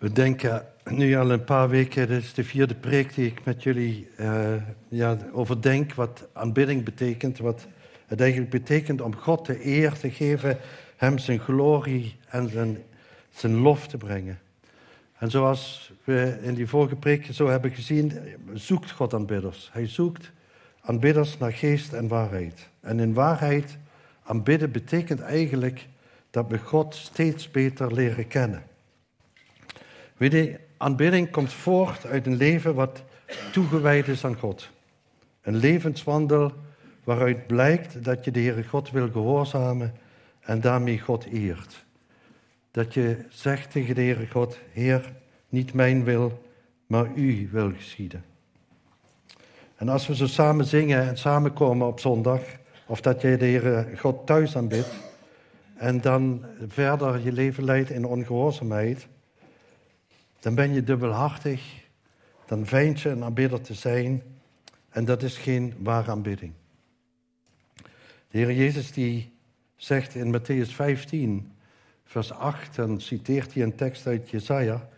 We denken nu al een paar weken, dit is de vierde preek die ik met jullie uh, ja, overdenk, wat aanbidding betekent, wat het eigenlijk betekent om God de eer te geven, Hem zijn glorie en zijn, zijn lof te brengen. En zoals we in die vorige preek zo hebben gezien, zoekt God aanbidders. Hij zoekt aanbidders naar geest en waarheid. En in waarheid aanbidden betekent eigenlijk dat we God steeds beter leren kennen. Weet je, aanbidding komt voort uit een leven wat toegewijd is aan God. Een levenswandel waaruit blijkt dat je de Heere God wil gehoorzamen en daarmee God eert. Dat je zegt tegen de Heere God, Heer, niet mijn wil, maar uw wil geschieden. En als we zo samen zingen en samenkomen op zondag, of dat je de Heere God thuis aanbidt, en dan verder je leven leidt in ongehoorzaamheid, dan ben je dubbelhartig, dan vind je een aanbidder te zijn en dat is geen ware aanbidding. De Heer Jezus die zegt in Matthäus 15, vers 8, dan citeert hij een tekst uit Jesaja,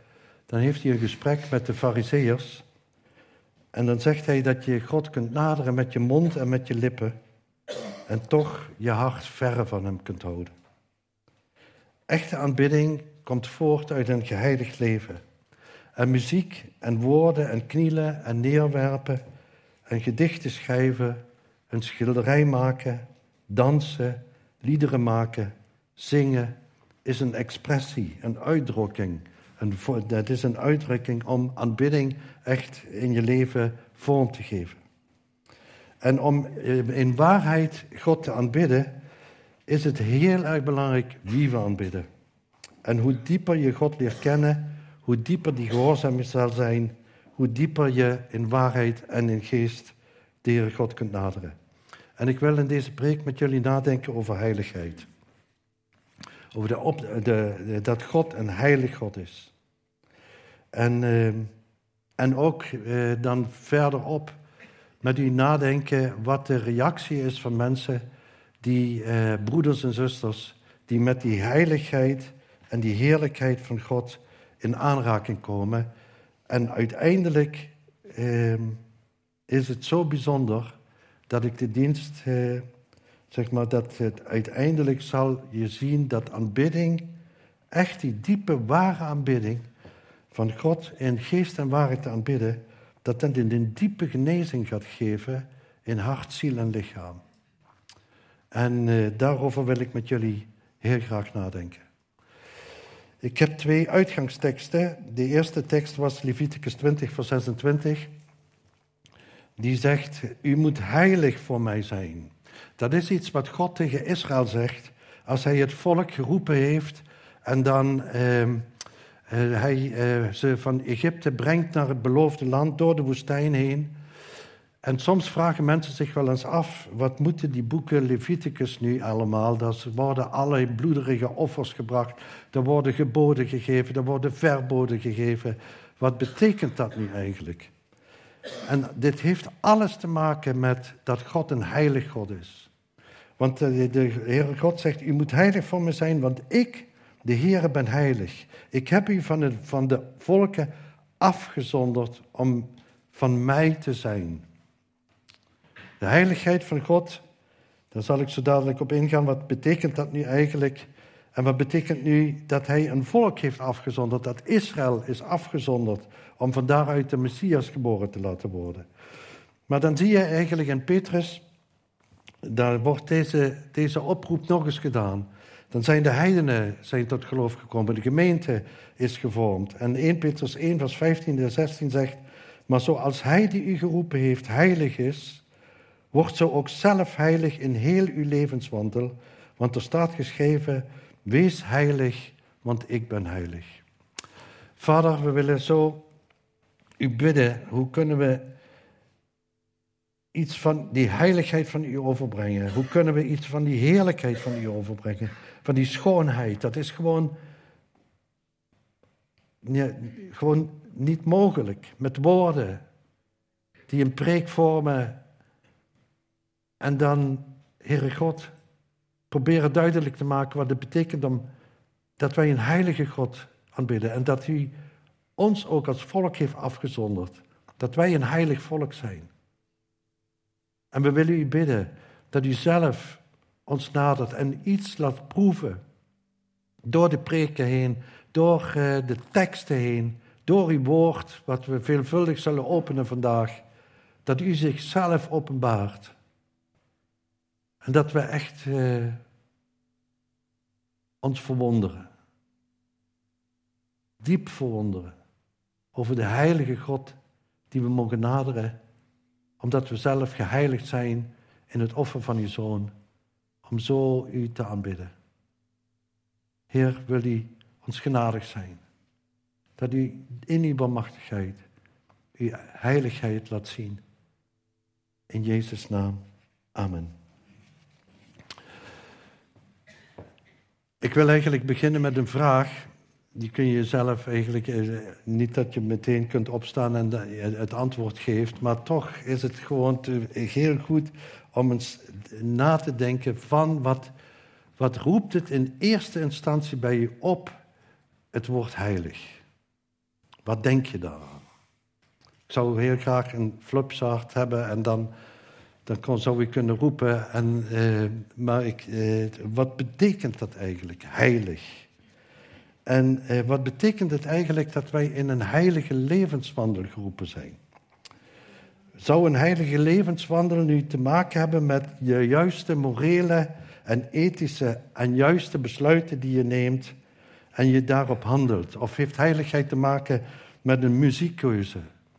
dan heeft hij een gesprek met de fariseërs en dan zegt hij dat je God kunt naderen met je mond en met je lippen en toch je hart verre van hem kunt houden. Echte aanbidding komt voort uit een geheiligd leven. En muziek en woorden en knielen en neerwerpen en gedichten schrijven, een schilderij maken, dansen, liederen maken, zingen, is een expressie, een uitdrukking. Een, dat is een uitdrukking om aanbidding echt in je leven vorm te geven. En om in waarheid God te aanbidden, is het heel erg belangrijk wie we aanbidden. En hoe dieper je God leert kennen, hoe dieper die gehoorzaam zal zijn, hoe dieper je in waarheid en in geest de Heer God kunt naderen. En ik wil in deze preek met jullie nadenken over heiligheid. Over de de, dat God een heilig God is. En, uh, en ook uh, dan verderop met u nadenken wat de reactie is van mensen, die uh, broeders en zusters, die met die heiligheid en die heerlijkheid van God in aanraking komen. En uiteindelijk uh, is het zo bijzonder dat ik de dienst, uh, zeg maar, dat het uiteindelijk zal je zien dat aanbidding, echt die diepe, ware aanbidding van God in geest en waarheid te aanbidden, dat dat in een diepe genezing gaat geven in hart, ziel en lichaam. En uh, daarover wil ik met jullie heel graag nadenken. Ik heb twee uitgangsteksten. De eerste tekst was Leviticus 20, vers 26. Die zegt, u moet heilig voor mij zijn. Dat is iets wat God tegen Israël zegt als hij het volk geroepen heeft en dan uh, hij uh, ze van Egypte brengt naar het beloofde land door de woestijn heen. En soms vragen mensen zich wel eens af, wat moeten die boeken Leviticus nu allemaal? Er worden allerlei bloederige offers gebracht, er worden geboden gegeven, er worden verboden gegeven. Wat betekent dat nu eigenlijk? En dit heeft alles te maken met dat God een heilig God is. Want de, Heere God zegt, u moet heilig voor me zijn, want ik, de Heere, ben heilig. Ik heb u van de, van de volken afgezonderd om van mij te zijn. De heiligheid van God, daar zal ik zo dadelijk op ingaan. Wat betekent dat nu eigenlijk? En wat betekent nu dat hij een volk heeft afgezonderd, dat Israël is afgezonderd om van daaruit de Messias geboren te laten worden? Maar dan zie je eigenlijk in Petrus, daar wordt deze, deze oproep nog eens gedaan. Dan zijn de heidenen zijn tot geloof gekomen, de gemeente is gevormd. En 1 Petrus 1, vers 15 en 16 zegt, maar zoals hij die u geroepen heeft heilig is, Word zo ook zelf heilig in heel uw levenswandel, want er staat geschreven, wees heilig, want ik ben heilig. Vader, we willen zo u bidden, hoe kunnen we iets van die heiligheid van u overbrengen? Hoe kunnen we iets van die heerlijkheid van u overbrengen? Van die schoonheid, dat is gewoon, ja, gewoon niet mogelijk met woorden die een preek vormen en dan, Heere God, proberen duidelijk te maken wat het betekent om dat wij een heilige God aanbidden. En dat u ons ook als volk heeft afgezonderd. Dat wij een heilig volk zijn. En we willen u bidden dat u zelf ons nadert en iets laat proeven. Door de preken heen, door eh, de teksten heen, door uw woord, wat we veelvuldig zullen openen vandaag. Dat u zichzelf openbaart. En dat we echt uh, ons verwonderen. Diep verwonderen over de heilige God die we mogen naderen, omdat we zelf geheiligd zijn in het offer van uw zoon, om zo u te aanbidden. Heer, wil u ons genadig zijn, dat u in uw barmachtigheid uw heiligheid laat zien. In Jezus' naam, amen. Ik wil eigenlijk beginnen met een vraag. Die kun je zelf eigenlijk, eh, niet dat je meteen kunt opstaan en het antwoord geeft, maar toch is het gewoon heel goed om eens na te denken van wat, wat roept het in eerste instantie bij je op, het woord heilig. Wat denk je daaraan? Ik zou heel graag een flupsart hebben en dan dan zou ik kunnen roepen. En, uh, maar ik, uh, wat betekent dat eigenlijk, heilig? En uh, wat betekent het eigenlijk dat wij in een heilige levenswandel geroepen zijn? Zou een heilige levenswandel nu te maken hebben met je juiste morele en ethische en juiste besluiten die je neemt en je daarop handelt? Of heeft heiligheid te maken met een muziekkeuze?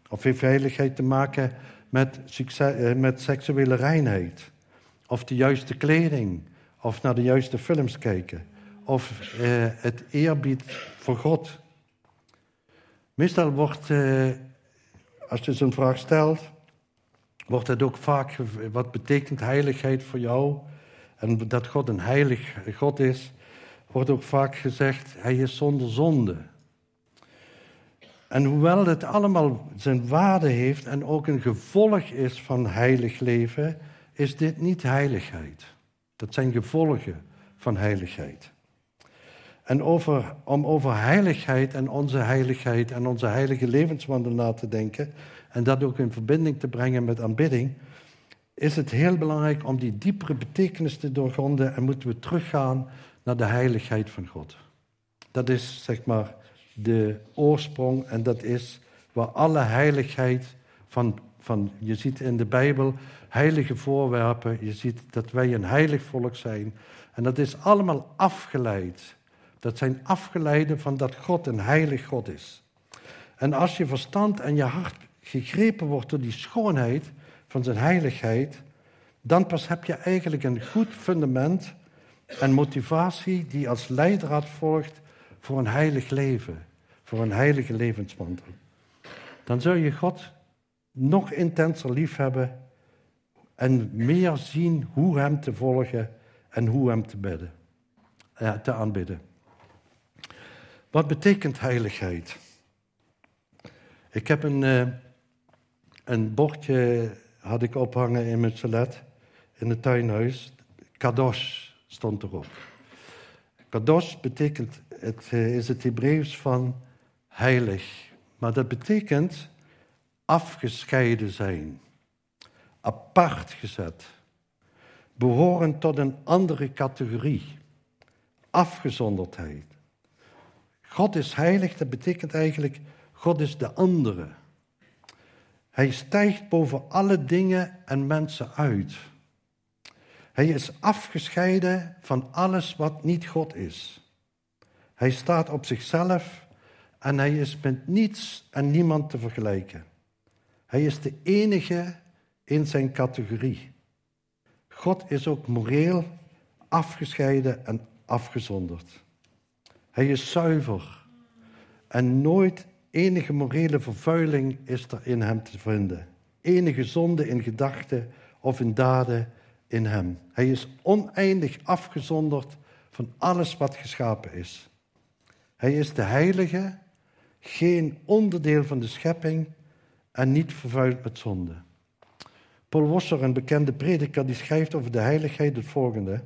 Of heeft heiligheid te maken eh, met seksuele reinheid. Of de juiste kleding. Of naar de juiste films kijken. Of eh, het eerbied voor God. Meestal wordt, eh, als je zo'n vraag stelt, wordt het ook vaak, wat betekent heiligheid voor jou? En dat God een heilig God is, wordt ook vaak gezegd, hij is zonder zonde. En hoewel het allemaal zijn waarde heeft en ook een gevolg is van heilig leven, is dit niet heiligheid. Dat zijn gevolgen van heiligheid. En over, om over heiligheid en onze heiligheid en onze heilige levenswandel na te denken en dat ook in verbinding te brengen met aanbidding, is het heel belangrijk om die diepere betekenis te doorgronden en moeten we teruggaan naar de heiligheid van God. Dat is zeg maar de oorsprong en dat is waar alle heiligheid van, van, je ziet in de Bijbel heilige voorwerpen, je ziet dat wij een heilig volk zijn. En dat is allemaal afgeleid. Dat zijn afgeleiden van dat God een heilig God is. En als je verstand en je hart gegrepen wordt door die schoonheid van zijn heiligheid, dan pas heb je eigenlijk een goed fundament en motivatie die als leidraad volgt voor een heilig leven, voor een heilige levenswandel. Dan zul je God nog intenser liefhebben en meer zien hoe Hem te volgen en hoe Hem te bidden, ja, te aanbidden. Wat betekent heiligheid? Ik heb een, uh, een bordje had ik ophangen in mijn salet in het tuinhuis. Kadosh stond erop. Kadosh betekent het eh, is het Hebreeuws van heilig. Maar dat betekent afgescheiden zijn, apart gezet, behoren tot een andere categorie, afgezonderdheid. God is heilig, dat betekent eigenlijk God is de andere. Hij stijgt boven alle dingen en mensen uit. Hij is afgescheiden van alles wat niet God is. Hij staat op zichzelf en hij is met niets en niemand te vergelijken. Hij is de enige in zijn categorie. God is ook moreel afgescheiden en afgezonderd. Hij is zuiver en nooit enige morele vervuiling is er in hem te vinden. Enige zonde in gedachten of in daden in hem. Hij is oneindig afgezonderd van alles wat geschapen is. Hij is de heilige, geen onderdeel van de schepping en niet vervuild met zonde. Paul Wasser, een bekende prediker, die schrijft over de heiligheid het volgende.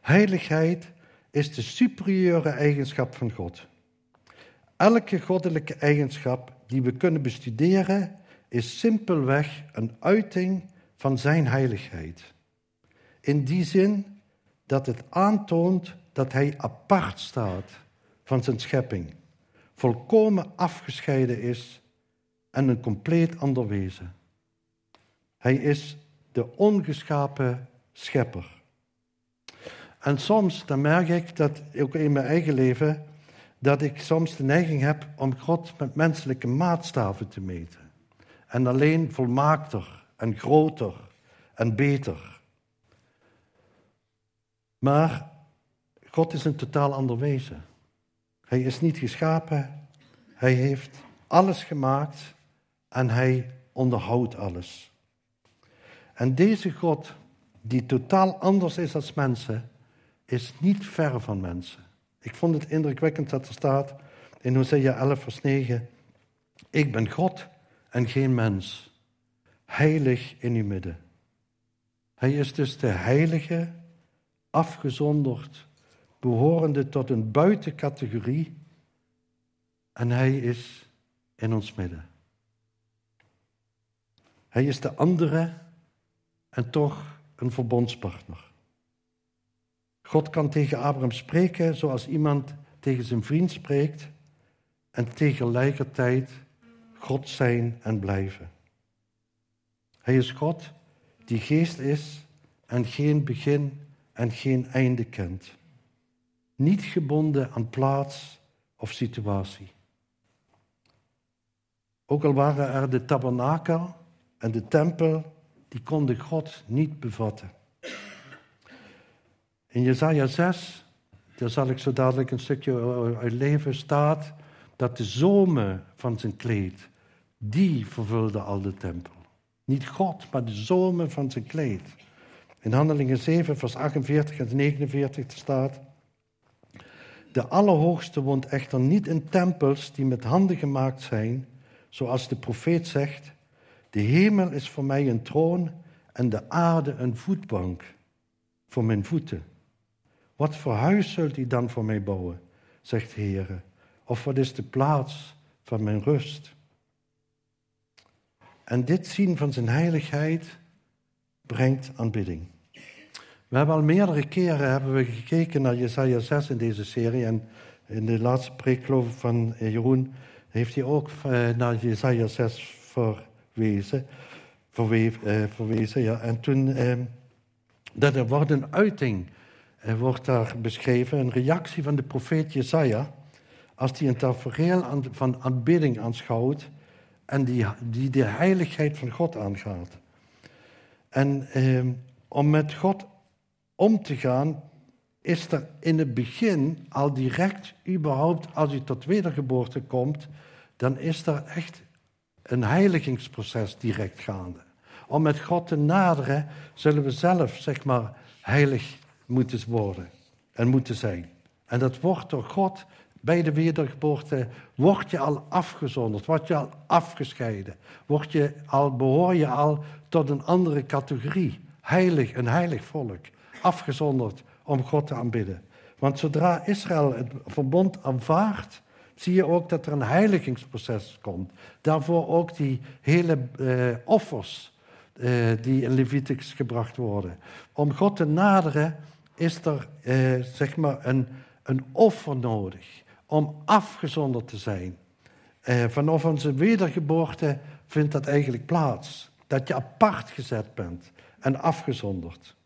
Heiligheid is de superieure eigenschap van God. Elke goddelijke eigenschap die we kunnen bestuderen, is simpelweg een uiting van zijn heiligheid. In die zin dat het aantoont dat hij apart staat van zijn schepping, volkomen afgescheiden is en een compleet ander wezen. Hij is de ongeschapen schepper. En soms dan merk ik dat, ook in mijn eigen leven, dat ik soms de neiging heb om God met menselijke maatstaven te meten. En alleen volmaakter en groter en beter. Maar God is een totaal ander wezen. Hij is niet geschapen. Hij heeft alles gemaakt en hij onderhoudt alles. En deze God, die totaal anders is als mensen, is niet ver van mensen. Ik vond het indrukwekkend dat er staat in Hosea 11, vers 9: Ik ben God en geen mens, heilig in uw midden. Hij is dus de heilige, afgezonderd, behorende tot een buitencategorie en hij is in ons midden. Hij is de andere en toch een verbondspartner. God kan tegen Abraham spreken zoals iemand tegen zijn vriend spreekt en tegelijkertijd God zijn en blijven. Hij is God die geest is en geen begin en geen einde kent. Niet gebonden aan plaats of situatie. Ook al waren er de tabernakel en de tempel, die konden God niet bevatten. In Jesaja 6, daar zal ik zo dadelijk een stukje uit leven, staat dat de zomen van zijn kleed, die vervulde al de tempel. Niet God, maar de zomen van zijn kleed. In Handelingen 7, vers 48 en 49 staat... De Allerhoogste woont echter niet in tempels die met handen gemaakt zijn, zoals de profeet zegt... De hemel is voor mij een troon en de aarde een voetbank voor mijn voeten. Wat voor huis zult u dan voor mij bouwen, zegt de Heer? Of wat is de plaats van mijn rust? En dit zien van zijn heiligheid brengt aanbidding. We hebben al meerdere keren hebben we gekeken naar Jesaja 6 in deze serie. En in de laatste preek van Jeroen heeft hij ook eh, naar Jesaja 6 verwezen. Eh, verwezen ja. En toen, eh, dat er wordt een uiting er wordt daar beschreven een reactie van de profeet Jesaja als hij een tafereel van aanbidding aanschouwt en die, die de heiligheid van God aangaat. En eh, om met God om te gaan, is er in het begin al direct, überhaupt als u tot wedergeboorte komt, dan is er echt een heiligingsproces direct gaande. Om met God te naderen, zullen we zelf, zeg maar, heilig moeten worden en moeten zijn. En dat wordt door God bij de wedergeboorte, word je al afgezonderd, word je al afgescheiden, word je al, behoor je al tot een andere categorie. Heilig, een heilig volk, afgezonderd om God te aanbidden. Want zodra Israël het verbond aanvaardt, zie je ook dat er een heiligingsproces komt. Daarvoor ook die hele eh, offers eh, die in Leviticus gebracht worden. Om God te naderen is er eh, zeg maar een, een offer nodig om afgezonderd te zijn. Eh, vanaf onze wedergeboorte vindt dat eigenlijk plaats. Dat je apart gezet bent en afgezonderd.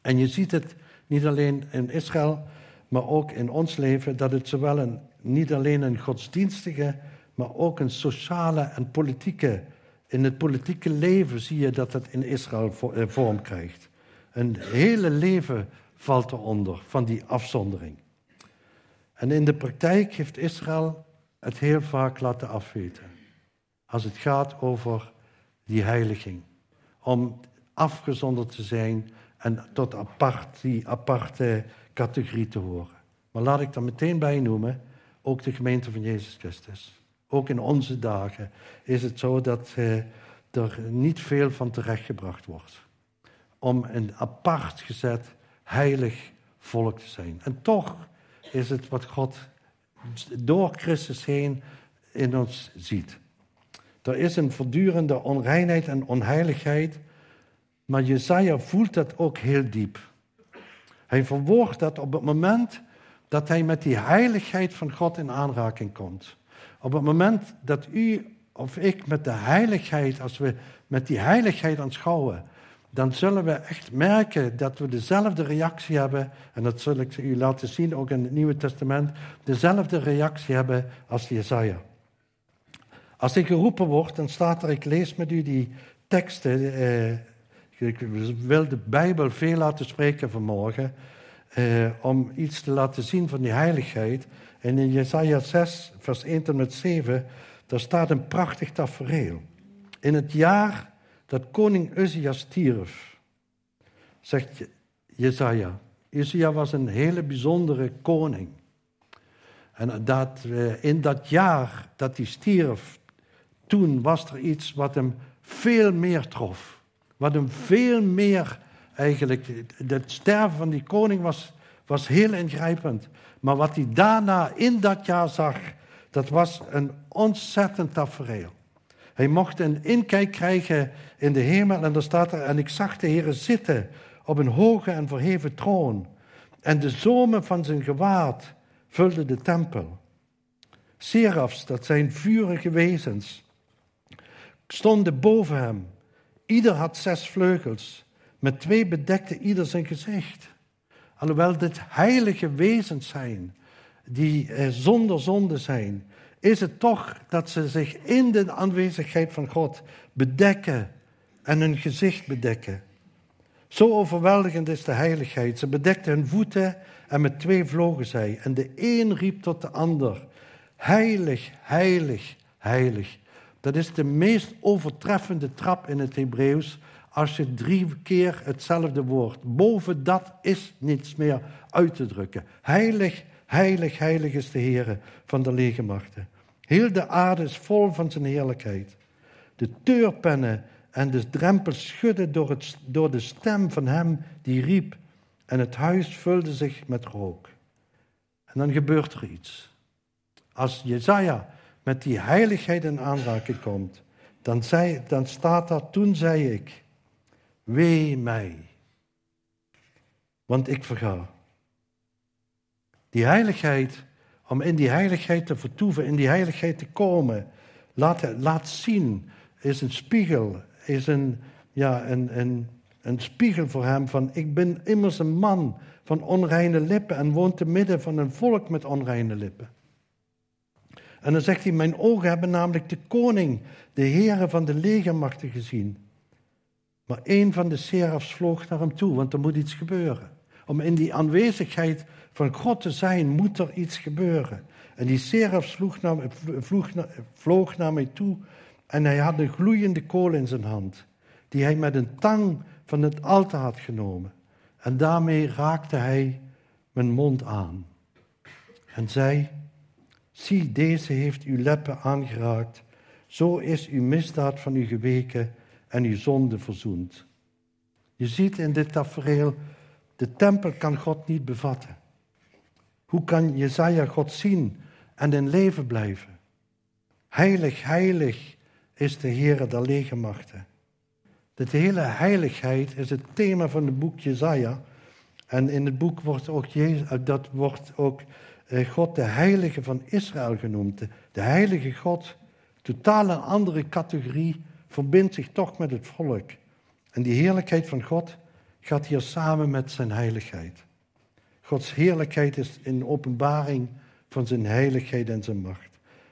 En je ziet het niet alleen in Israël, maar ook in ons leven, dat het zowel een, niet alleen een godsdienstige, maar ook een sociale en politieke, in het politieke leven zie je dat het in Israël eh, vorm krijgt. Een hele leven valt eronder van die afzondering. En in de praktijk heeft Israël het heel vaak laten afweten. Als het gaat over die heiliging. Om afgezonderd te zijn en tot die aparte categorie te horen. Maar laat ik er meteen bij noemen, ook de gemeente van Jezus Christus. Ook in onze dagen is het zo dat eh, er niet veel van terechtgebracht wordt. Om een apart gezet, heilig volk te zijn. En toch is het wat God door Christus heen in ons ziet. Er is een voortdurende onreinheid en onheiligheid, maar Jezaja voelt dat ook heel diep. Hij verwoordt dat op het moment dat hij met die heiligheid van God in aanraking komt. Op het moment dat u of ik met de heiligheid, als we met die heiligheid aanschouwen, dan zullen we echt merken dat we dezelfde reactie hebben, en dat zal ik u laten zien ook in het Nieuwe Testament, dezelfde reactie hebben als Jesaja. Als ik geroepen word, dan staat er, ik lees met u die teksten, eh, ik wil de Bijbel veel laten spreken vanmorgen, eh, om iets te laten zien van die heiligheid. En in Jesaja 6, vers 1 tot met 7, daar staat een prachtig tafereel. In het jaar dat koning Uzziah stierf, zegt Jezaja. Uzziah was een hele bijzondere koning. En dat, eh, in dat jaar dat hij stierf, toen was er iets wat hem veel meer trof. Wat hem veel meer eigenlijk. Het sterven van die koning was, was heel ingrijpend. Maar wat hij daarna in dat jaar zag, dat was een ontzettend tafereel. Hij mocht een inkijk krijgen in de hemel en daar staat er, en ik zag de Heer zitten op een hoge en verheven troon. En de zomen van zijn gewaad vulden de tempel. Serafs, dat zijn vurige wezens, stonden boven hem. Ieder had zes vleugels. Met twee bedekte ieder zijn gezicht. Alhoewel dit heilige wezens zijn, die eh, zonder zonde zijn, is het toch dat ze zich in de aanwezigheid van God bedekken en hun gezicht bedekken. Zo overweldigend is de heiligheid. Ze bedekten hun voeten en met twee vlogen zij. En de een riep tot de ander: Heilig, heilig, heilig. Dat is de meest overtreffende trap in het Hebreeuws. Als je drie keer hetzelfde woord. Boven dat is niets meer uit te drukken. Heilig, heilig, heilig is de Heer van de legermachten. Heel de aarde is vol van zijn heerlijkheid. De teurpennen en de drempels schudden door, het, door de stem van hem die riep. En het huis vulde zich met rook. En dan gebeurt er iets. Als Jezaja met die heiligheid in aanraking komt, dan, zei, dan staat daar, toen zei ik, wee mij, want ik verga. Die heiligheid om in die heiligheid te vertoeven, in die heiligheid te komen. Laat, laat zien, is een spiegel, is een, ja, een, een, een spiegel voor hem van ik ben immers een man van onreine lippen en woon te midden van een volk met onreine lippen. En dan zegt hij, mijn ogen hebben namelijk de koning, de heren van de legermachten gezien. Maar een van de serafs vloog naar hem toe, want er moet iets gebeuren. Om in die aanwezigheid van God te zijn, moet er iets gebeuren. En die seraf vloog vloog naar mij toe en hij had een gloeiende kool in zijn hand, die hij met een tang van het altaar had genomen. En daarmee raakte hij mijn mond aan en zei, zie, deze heeft uw leppen aangeraakt, zo is uw misdaad van u geweken en uw zonde verzoend. Je ziet in dit tafereel, de tempel kan God niet bevatten. Hoe kan Jezaja God zien en in leven blijven? Heilig, heilig is de Heer der legermachten. De hele heiligheid is het thema van het boek Jezaja. En in het boek wordt ook, Jezus, eh, dat wordt ook eh, God de heilige van Israël genoemd. De heilige God, totaal een andere categorie, verbindt zich toch met het volk. En die heerlijkheid van God gaat hier samen met zijn heiligheid. Gods heerlijkheid is in openbaring van zijn heiligheid en zijn macht.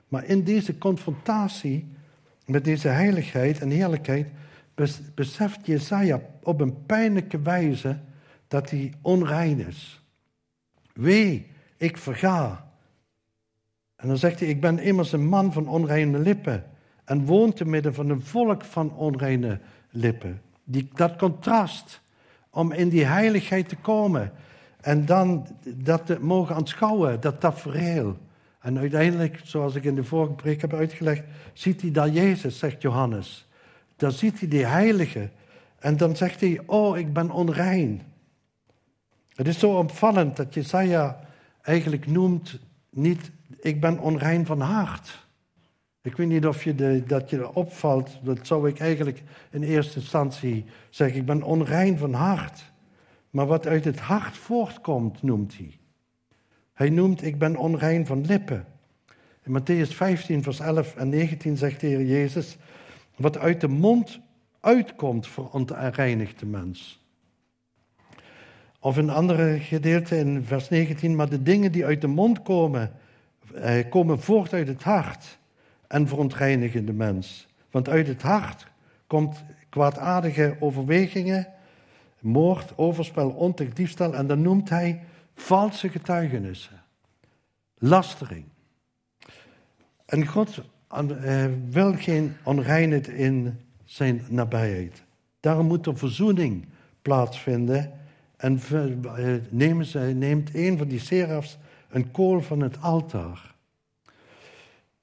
Maar in deze confrontatie met deze heiligheid en heerlijkheid beseft Jezaja op een pijnlijke wijze dat hij onrein is. Wee, ik verga. En dan zegt hij, ik ben immers een man van onreine lippen en woon te midden van een volk van onreine lippen. Die, dat contrast om in die heiligheid te komen en dan dat te mogen aanschouwen, dat tafereel. En uiteindelijk, zoals ik in de vorige preek heb uitgelegd, ziet hij daar Jezus, zegt Johannes. Dan ziet hij die heilige. En dan zegt hij, oh, ik ben onrein. Het is zo opvallend dat Jesaja eigenlijk noemt niet, ik ben onrein van hart. Ik weet niet of je dat je opvalt, dat zou ik eigenlijk in eerste instantie zeggen. Ik ben onrein van hart. Maar wat uit het hart voortkomt, noemt hij. Hij noemt, ik ben onrein van lippen. In Matthäus 15, vers 11 en 19 zegt de Heer Jezus, wat uit de mond uitkomt, verontreinigt de mens. Of in andere gedeelte in vers 19, maar de dingen die uit de mond komen, eh, komen voort uit het hart en verontreinigen de mens. Want uit het hart komt kwaadaardige overwegingen, moord, overspel, ontucht, diefstal en dan noemt hij valse getuigenissen, lastering. En God eh, wil geen onreinheid in zijn nabijheid. Daarom moet er verzoening plaatsvinden. En eh, neemt een van die serafs een kool van het altaar.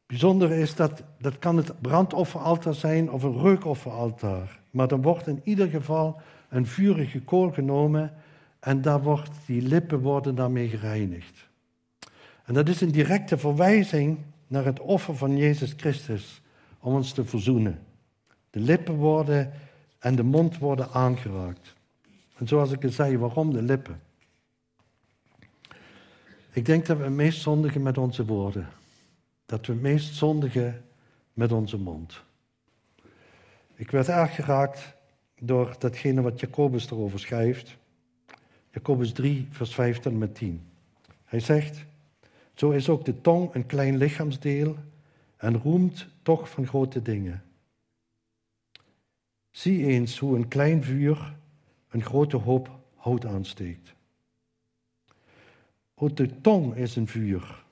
Bijzonder is dat dat kan het brandofferaltaar zijn of een reukofferaltaar. Maar dan wordt in ieder geval een vurige kool genomen en daar wordt, die lippen worden daarmee gereinigd. En dat is een directe verwijzing naar het offer van Jezus Christus om ons te verzoenen. De lippen worden en de mond worden aangeraakt. En zoals ik al zei, waarom de lippen? Ik denk dat we meest zondigen met onze woorden. Dat we meest zondigen met onze mond. Ik werd erg geraakt door datgene wat Jacobus erover schrijft. Jacobus 3, vers 5 tot met 10. Hij zegt, zo is ook de tong een klein lichaamsdeel en roemt toch van grote dingen. Zie eens hoe een klein vuur een grote hoop hout aansteekt. Ook de tong is een vuur,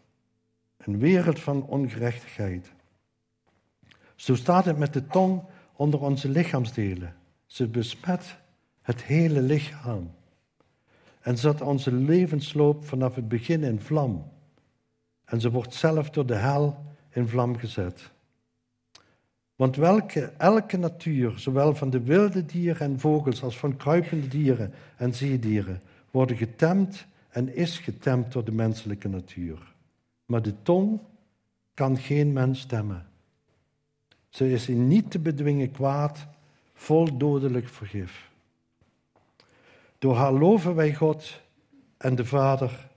een wereld van ongerechtigheid. Zo staat het met de tong onder onze lichaamsdelen. Ze besmet het hele lichaam en zet onze levensloop vanaf het begin in vlam. En ze wordt zelf door de hel in vlam gezet. Want welke, elke natuur, zowel van de wilde dieren en vogels als van kruipende dieren en zeedieren, worden getemd en is getemd door de menselijke natuur. Maar de tong kan geen mens temmen. Ze is in niet te bedwingen kwaad, vol dodelijk vergif. Door haar loven wij God en de Vader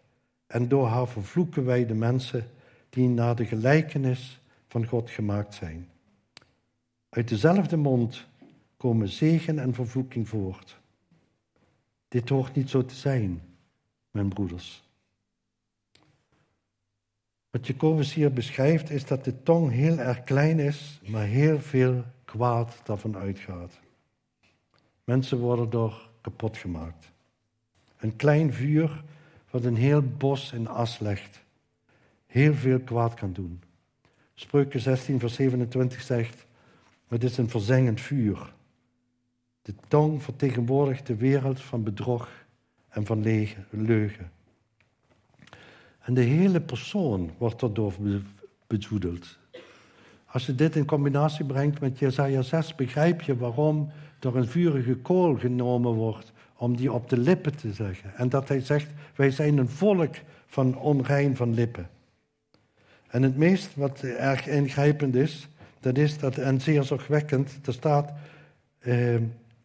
en door haar vervloeken wij de mensen die naar de gelijkenis van God gemaakt zijn. Uit dezelfde mond komen zegen en vervloeking voort. Dit hoort niet zo te zijn, mijn broeders. Wat Jacobus hier beschrijft is dat de tong heel erg klein is, maar heel veel kwaad daarvan uitgaat. Mensen worden door kapot gemaakt. Een klein vuur wat een heel bos in as legt, heel veel kwaad kan doen. Spreuken 16, vers 27 zegt: Het is een verzengend vuur. De tong vertegenwoordigt de wereld van bedrog en van leugen. En de hele persoon wordt erdoor bezoedeld. Als je dit in combinatie brengt met Jesaja 6, begrijp je waarom er een vurige kool genomen wordt om die op de lippen te zeggen. En dat hij zegt, wij zijn een volk van onrein van lippen. En het meest wat erg ingrijpend is, dat is dat, en zeer zorgwekkend, er staat, eh,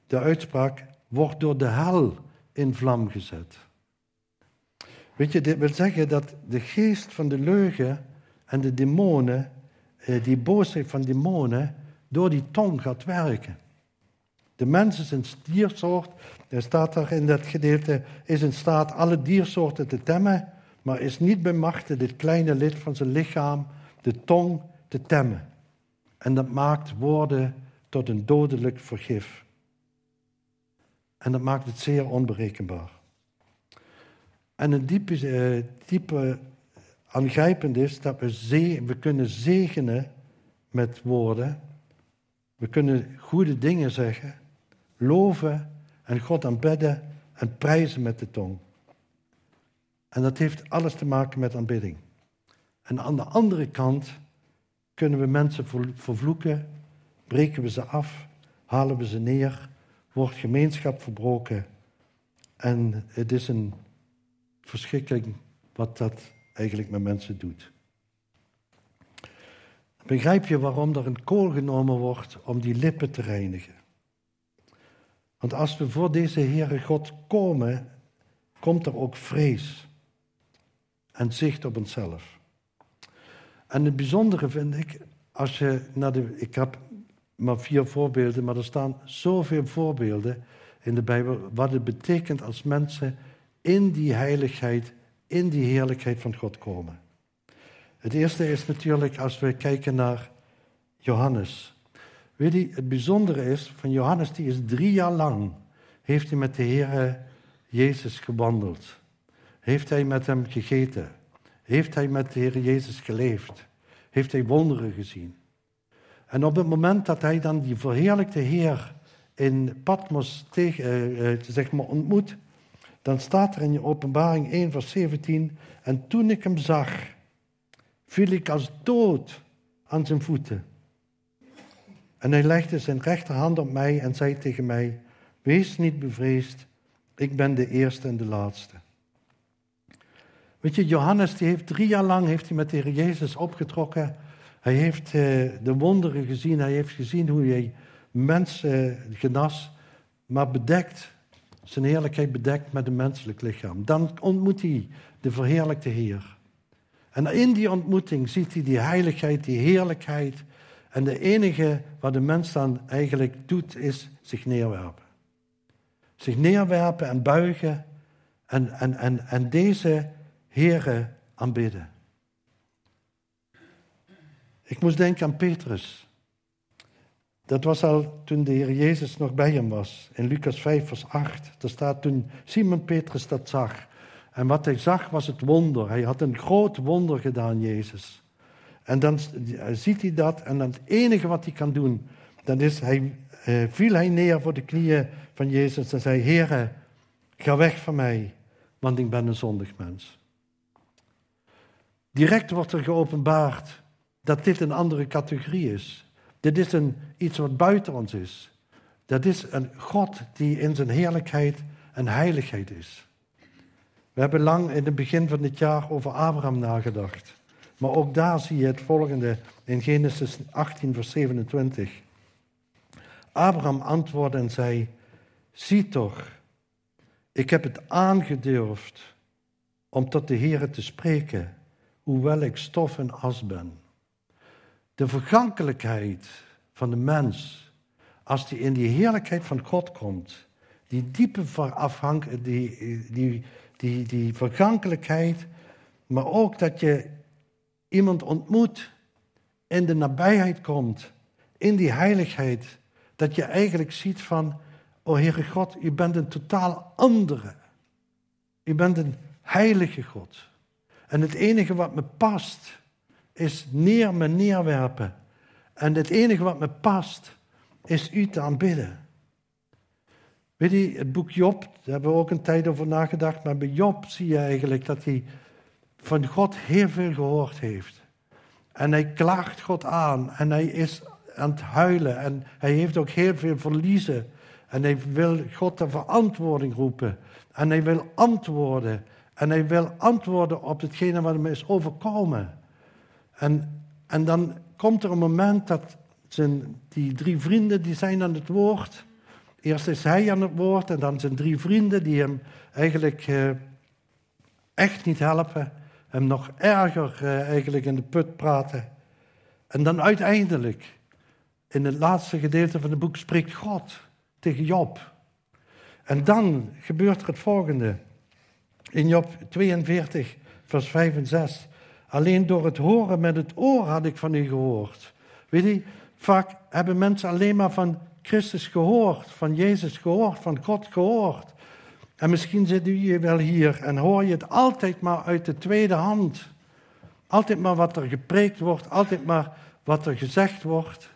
de uitspraak wordt door de hel in vlam gezet. Weet je, dit wil zeggen dat de geest van de leugen en de demonen, eh, die boosheid van demonen, door die tong gaat werken. De mens is een diersoort, er staat daar in dat gedeelte, is in staat alle diersoorten te temmen, maar is niet bemachtigd dit kleine lid van zijn lichaam, de tong, te temmen. En dat maakt woorden tot een dodelijk vergif. En dat maakt het zeer onberekenbaar. En een diepe, uh, diepe aangrijpend is dat we, we kunnen zegenen met woorden. We kunnen goede dingen zeggen loven en God aanbidden en prijzen met de tong. En dat heeft alles te maken met aanbidding. En aan de andere kant kunnen we mensen vervloeken, breken we ze af, halen we ze neer, wordt gemeenschap verbroken. En het is een verschrikking wat dat eigenlijk met mensen doet. Begrijp je waarom er een kool genomen wordt om die lippen te reinigen? Want als we voor deze Heere God komen, komt er ook vrees en zicht op onszelf. En het bijzondere vind ik, als je naar de. Ik heb maar vier voorbeelden, maar er staan zoveel voorbeelden in de Bijbel. wat het betekent als mensen in die heiligheid, in die heerlijkheid van God komen. Het eerste is natuurlijk als we kijken naar Johannes. Weet je, het bijzondere is van Johannes, die is drie jaar lang, heeft hij met de Heer Jezus gewandeld. Heeft hij met hem gegeten. Heeft hij met de Heer Jezus geleefd. Heeft hij wonderen gezien. En op het moment dat hij dan die verheerlijkte Heer in Patmos tegen, eh, eh, zeg maar ontmoet, dan staat er in je openbaring 1 vers 17, en toen ik hem zag, viel ik als dood aan zijn voeten. En hij legde zijn rechterhand op mij en zei tegen mij, wees niet bevreesd, ik ben de eerste en de laatste. Weet je, Johannes die heeft drie jaar lang heeft hij met de Heer Jezus opgetrokken. Hij heeft eh, de wonderen gezien, hij heeft gezien hoe hij mensen genas, maar bedekt, zijn heerlijkheid bedekt met een menselijk lichaam. Dan ontmoet hij de verheerlijkte Heer. En in die ontmoeting ziet hij die heiligheid, die heerlijkheid. En de enige wat de mens dan eigenlijk doet, is zich neerwerpen. Zich neerwerpen en buigen en, en, en, en deze Heren aanbidden. Ik moest denken aan Petrus. Dat was al toen de Heer Jezus nog bij hem was. In Lucas 5, vers 8. Daar staat toen Simon Petrus dat zag. En wat hij zag was het wonder. Hij had een groot wonder gedaan, Jezus. En dan ziet hij dat en dan het enige wat hij kan doen, dan is hij, eh, viel hij neer voor de knieën van Jezus en zei, Heere, ga weg van mij, want ik ben een zondig mens. Direct wordt er geopenbaard dat dit een andere categorie is. Dit is een, iets wat buiten ons is. Dat is een God die in zijn heerlijkheid en heiligheid is. We hebben lang in het begin van dit jaar over Abraham nagedacht. Maar ook daar zie je het volgende in Genesis 18, vers 27. Abraham antwoordde en zei: Zie toch, ik heb het aangedurfd om tot de Heer te spreken, hoewel ik stof en as ben. De vergankelijkheid van de mens, als die in die heerlijkheid van God komt, die diepe afhankelijkheid, die, die, die, die vergankelijkheid, maar ook dat je iemand ontmoet, in de nabijheid komt, in die heiligheid, dat je eigenlijk ziet van, o Heere God, u bent een totaal andere. U bent een heilige God. En het enige wat me past, is neer me neerwerpen. En het enige wat me past, is u te aanbidden. Weet je, het boek Job, daar hebben we ook een tijd over nagedacht, maar bij Job zie je eigenlijk dat hij van God heel veel gehoord heeft. En hij klaagt God aan en hij is aan het huilen en hij heeft ook heel veel verliezen. En hij wil God de verantwoording roepen. En hij wil antwoorden. En hij wil antwoorden op hetgene wat hem is overkomen. En, en dan komt er een moment dat zijn, die drie vrienden die zijn aan het woord. Eerst is hij aan het woord en dan zijn drie vrienden die hem eigenlijk eh, echt niet helpen. Hem nog erger eh, eigenlijk in de put praten. En dan uiteindelijk, in het laatste gedeelte van het boek, spreekt God tegen Job. En dan gebeurt er het volgende. In Job 42, vers 5 en 6. Alleen door het horen met het oor had ik van u gehoord. Weet je, vaak hebben mensen alleen maar van Christus gehoord, van Jezus gehoord, van God gehoord. En misschien zit u wel hier en hoor je het altijd maar uit de tweede hand. Altijd maar wat er gepreekt wordt, altijd maar wat er gezegd wordt.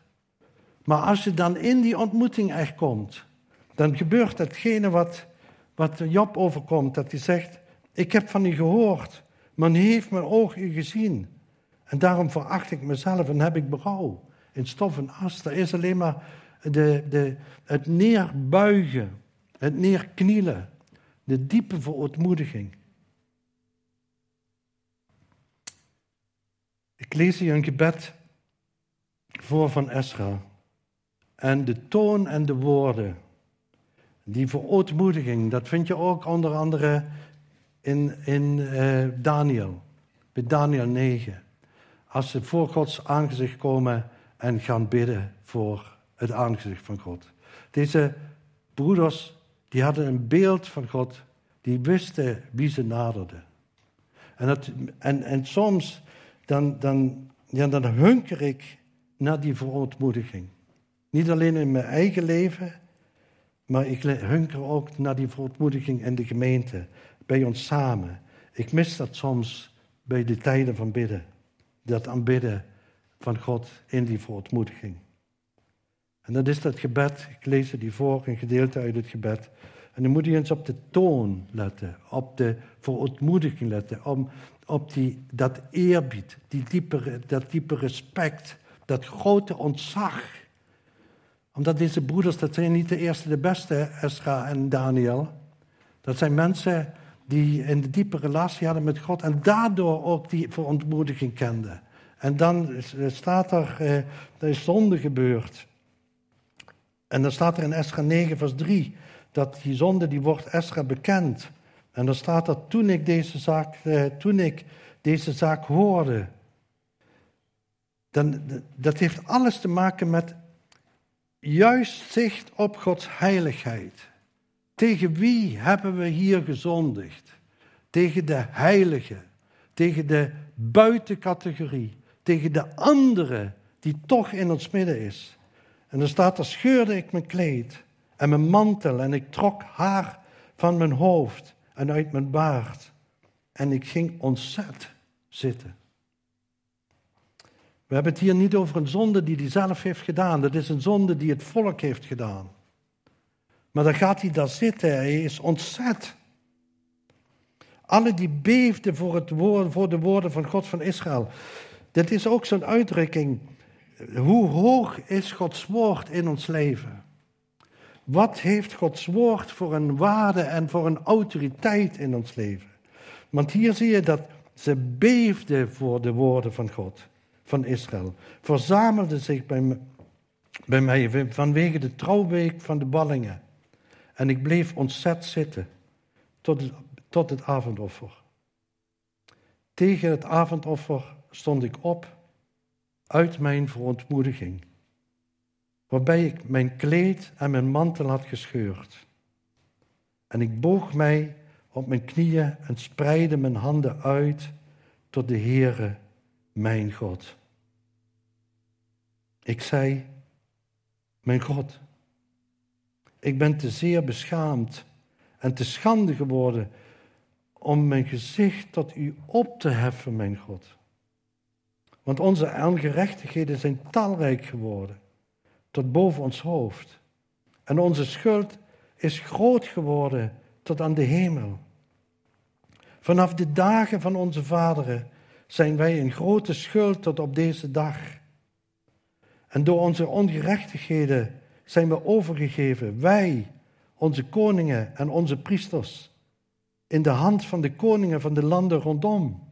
Maar als je dan in die ontmoeting echt komt, dan gebeurt hetgene wat, wat Job overkomt. Dat hij zegt, ik heb van u gehoord, nu heeft mijn u gezien. En daarom veracht ik mezelf en heb ik berouw. In stof en as. Er is alleen maar de, de, het neerbuigen, het neerknielen, de diepe verootmoediging. Ik lees hier een gebed voor van Esra. En de toon en de woorden, die verootmoediging, dat vind je ook onder andere in, in uh, Daniel, bij Daniel 9. Als ze voor Gods aangezicht komen en gaan bidden voor het aangezicht van God. Deze broeders, die hadden een beeld van God, die wisten wie ze naderden. En, dat, en, en soms dan, dan, ja, dan hunker ik naar die verontmoediging. Niet alleen in mijn eigen leven, maar ik hunker ook naar die verontmoediging in de gemeente, bij ons samen. Ik mis dat soms bij de tijden van bidden. Dat aanbidden van God in die verontmoediging. En dat is dat gebed. Ik lees het die voor, een gedeelte uit het gebed. En dan moet je eens op de toon letten, op de verontmoediging letten, om, op die, dat eerbied, die diepe, dat diepe respect, dat grote ontzag. Omdat deze broeders, dat zijn niet de eerste, de beste, Esra en Daniel. Dat zijn mensen die een diepe relatie hadden met God en daardoor ook die verontmoediging kenden. En dan staat er, eh, er is zonde gebeurd. En dan staat er in Esra 9, vers 3, dat die zonde, die wordt Esra bekend. En dan staat dat toen ik deze zaak, eh, toen ik deze zaak hoorde, dan, dat heeft alles te maken met juist zicht op Gods heiligheid. Tegen wie hebben we hier gezondigd? Tegen de heilige, tegen de buitencategorie, tegen de andere die toch in ons midden is. En dan staat er, scheurde ik mijn kleed en mijn mantel en ik trok haar van mijn hoofd en uit mijn baard. En ik ging ontzet zitten. We hebben het hier niet over een zonde die hij zelf heeft gedaan. Dat is een zonde die het volk heeft gedaan. Maar dan gaat hij daar zitten. Hij is ontzet. Alle die beefden voor, het woord, voor de woorden van God van Israël. Dit is ook zo'n uitdrukking. Hoe hoog is Gods woord in ons leven? Wat heeft Gods woord voor een waarde en voor een autoriteit in ons leven? Want hier zie je dat ze beefden voor de woorden van God, van Israël. Verzamelden zich bij, bij mij vanwege de trouwweek van de ballingen. En ik bleef ontzet zitten tot tot het avondoffer. Tegen het avondoffer stond ik op uit mijn verontmoediging waarbij ik mijn kleed en mijn mantel had gescheurd. En ik boog mij op mijn knieën en spreidde mijn handen uit tot de Heere, mijn God. Ik zei, mijn God, ik ben te zeer beschaamd en te schande geworden om mijn gezicht tot u op te heffen, mijn God. Want onze ongerechtigheden zijn talrijk geworden tot boven ons hoofd. En onze schuld is groot geworden tot aan de hemel. Vanaf de dagen van onze vaderen zijn wij in grote schuld tot op deze dag. En door onze ongerechtigheden zijn we overgegeven, wij, onze koningen en onze priesters, in de hand van de koningen van de landen rondom,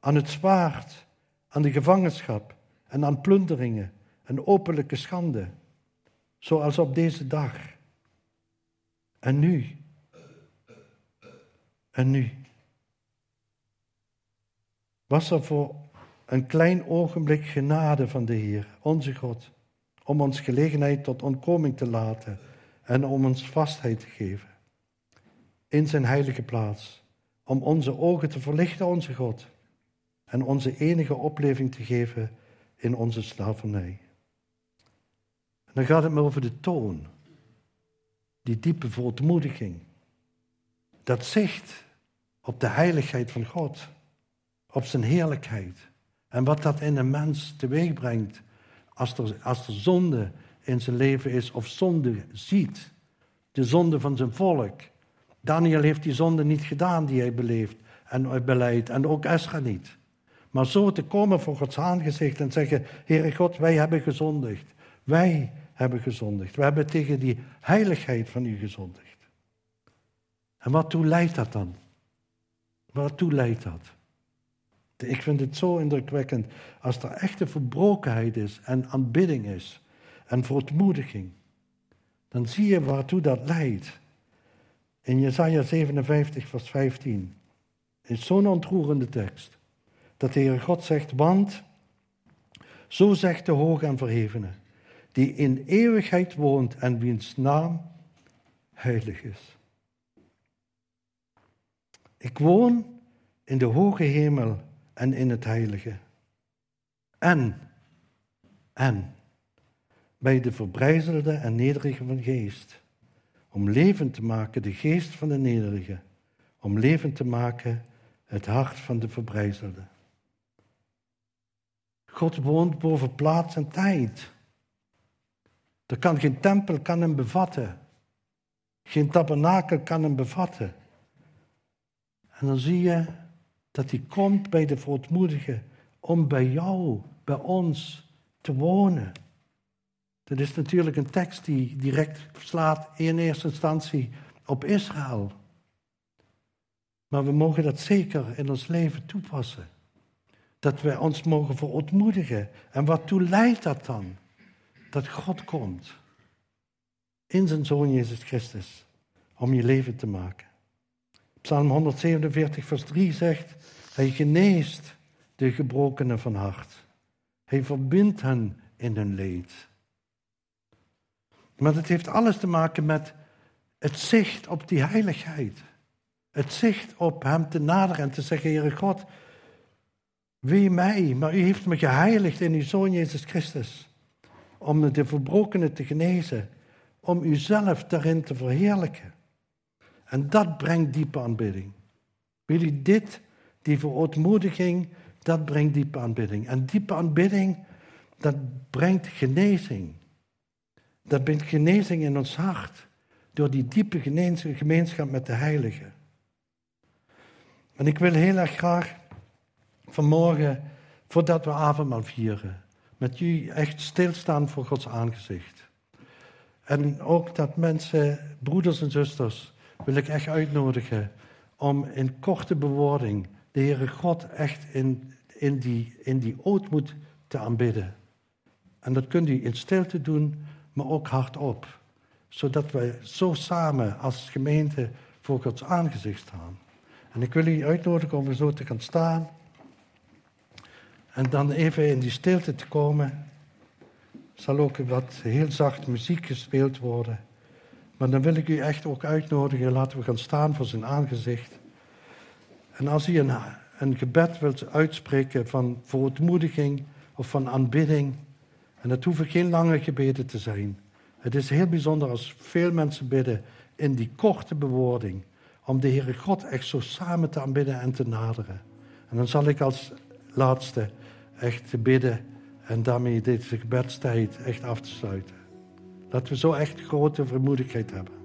aan het zwaard, aan de gevangenschap en aan plunderingen een openlijke schande, zoals op deze dag. En nu? En nu? Was er voor een klein ogenblik genade van de Heer, onze God, om ons gelegenheid tot ontkoming te laten en om ons vastheid te geven in zijn heilige plaats, om onze ogen te verlichten, onze God, en onze enige opleving te geven in onze slavernij. Dan gaat het me over de toon. Die diepe verontmoediging. Dat zicht op de heiligheid van God. Op zijn heerlijkheid. En wat dat in een mens teweeg brengt als er, als er zonde in zijn leven is of zonde ziet. De zonde van zijn volk. Daniel heeft die zonde niet gedaan die hij beleeft en beleidt. En ook Esra niet. Maar zo te komen voor Gods aangezicht en zeggen: Heere God, wij hebben gezondigd. Wij hebben gezondigd. We hebben tegen die heiligheid van u gezondigd. En waartoe leidt dat dan? Waartoe leidt dat? Ik vind het zo indrukwekkend als er echte verbrokenheid is en aanbidding is en verontmoediging. Dan zie je waartoe dat leidt. In Jesaja 57, vers 15 is zo'n ontroerende tekst. Dat de Heer God zegt, want zo zegt de hoge en verhevene, die in eeuwigheid woont en wiens naam heilig is. Ik woon in de hoge hemel en in het heilige. En, en, bij de verbrijzelde en nederige van geest. Om levend te maken de geest van de nederige. Om levend te maken het hart van de verbrijzelde. God woont boven plaats en tijd. Er kan geen tempel kan hem bevatten. Geen tabernakel kan hem bevatten. En dan zie je dat hij komt bij de verontmoedigen om bij jou, bij ons te wonen. Dat is natuurlijk een tekst die direct slaat in eerste instantie op Israël. Maar we mogen dat zeker in ons leven toepassen. Dat we ons mogen verontmoedigen. En waartoe leidt dat dan? Dat God komt in zijn Zoon Jezus Christus om je leven te maken. Psalm 147, vers 3 zegt, hij geneest de gebrokenen van hart. Hij verbindt hen in hun leed. Maar het heeft alles te maken met het zicht op die heiligheid. Het zicht op Hem te naderen en te zeggen, Heere God, wie mij, maar U heeft me geheiligd in Uw Zoon Jezus Christus. Om de verbrokenen te genezen, om Uzelf daarin te verheerlijken. En dat brengt diepe aanbidding. U dit, die verootmoediging, dat brengt diepe aanbidding. En diepe aanbidding, dat brengt genezing. Dat brengt genezing in ons hart. Door die diepe gemeenschap met de Heilige. En ik wil heel erg graag vanmorgen, voordat we avondmaal vieren, met u echt stilstaan voor Gods aangezicht. En ook dat mensen, broeders en zusters, wil ik echt uitnodigen om in korte bewoording de Heere God echt in, in, die, in die ootmoed te aanbidden. En dat kunt u in stilte doen, maar ook hardop. Zodat wij zo samen als gemeente voor Gods aangezicht staan. En ik wil u uitnodigen om zo te gaan staan. En dan even in die stilte te komen. Zal ook wat heel zacht muziek gespeeld worden. Maar dan wil ik u echt ook uitnodigen, laten we gaan staan voor zijn aangezicht. En als u een, een gebed wilt uitspreken van verontmoediging of van aanbidding, en dat hoeven geen lange gebeden te zijn. Het is heel bijzonder als veel mensen bidden in die korte bewoording, om de Heere God echt zo samen te aanbidden en te naderen. En dan zal ik als laatste echt bidden en daarmee deze gebedstijd echt af te sluiten. Dat we zo echt grote vermoedigheid hebben.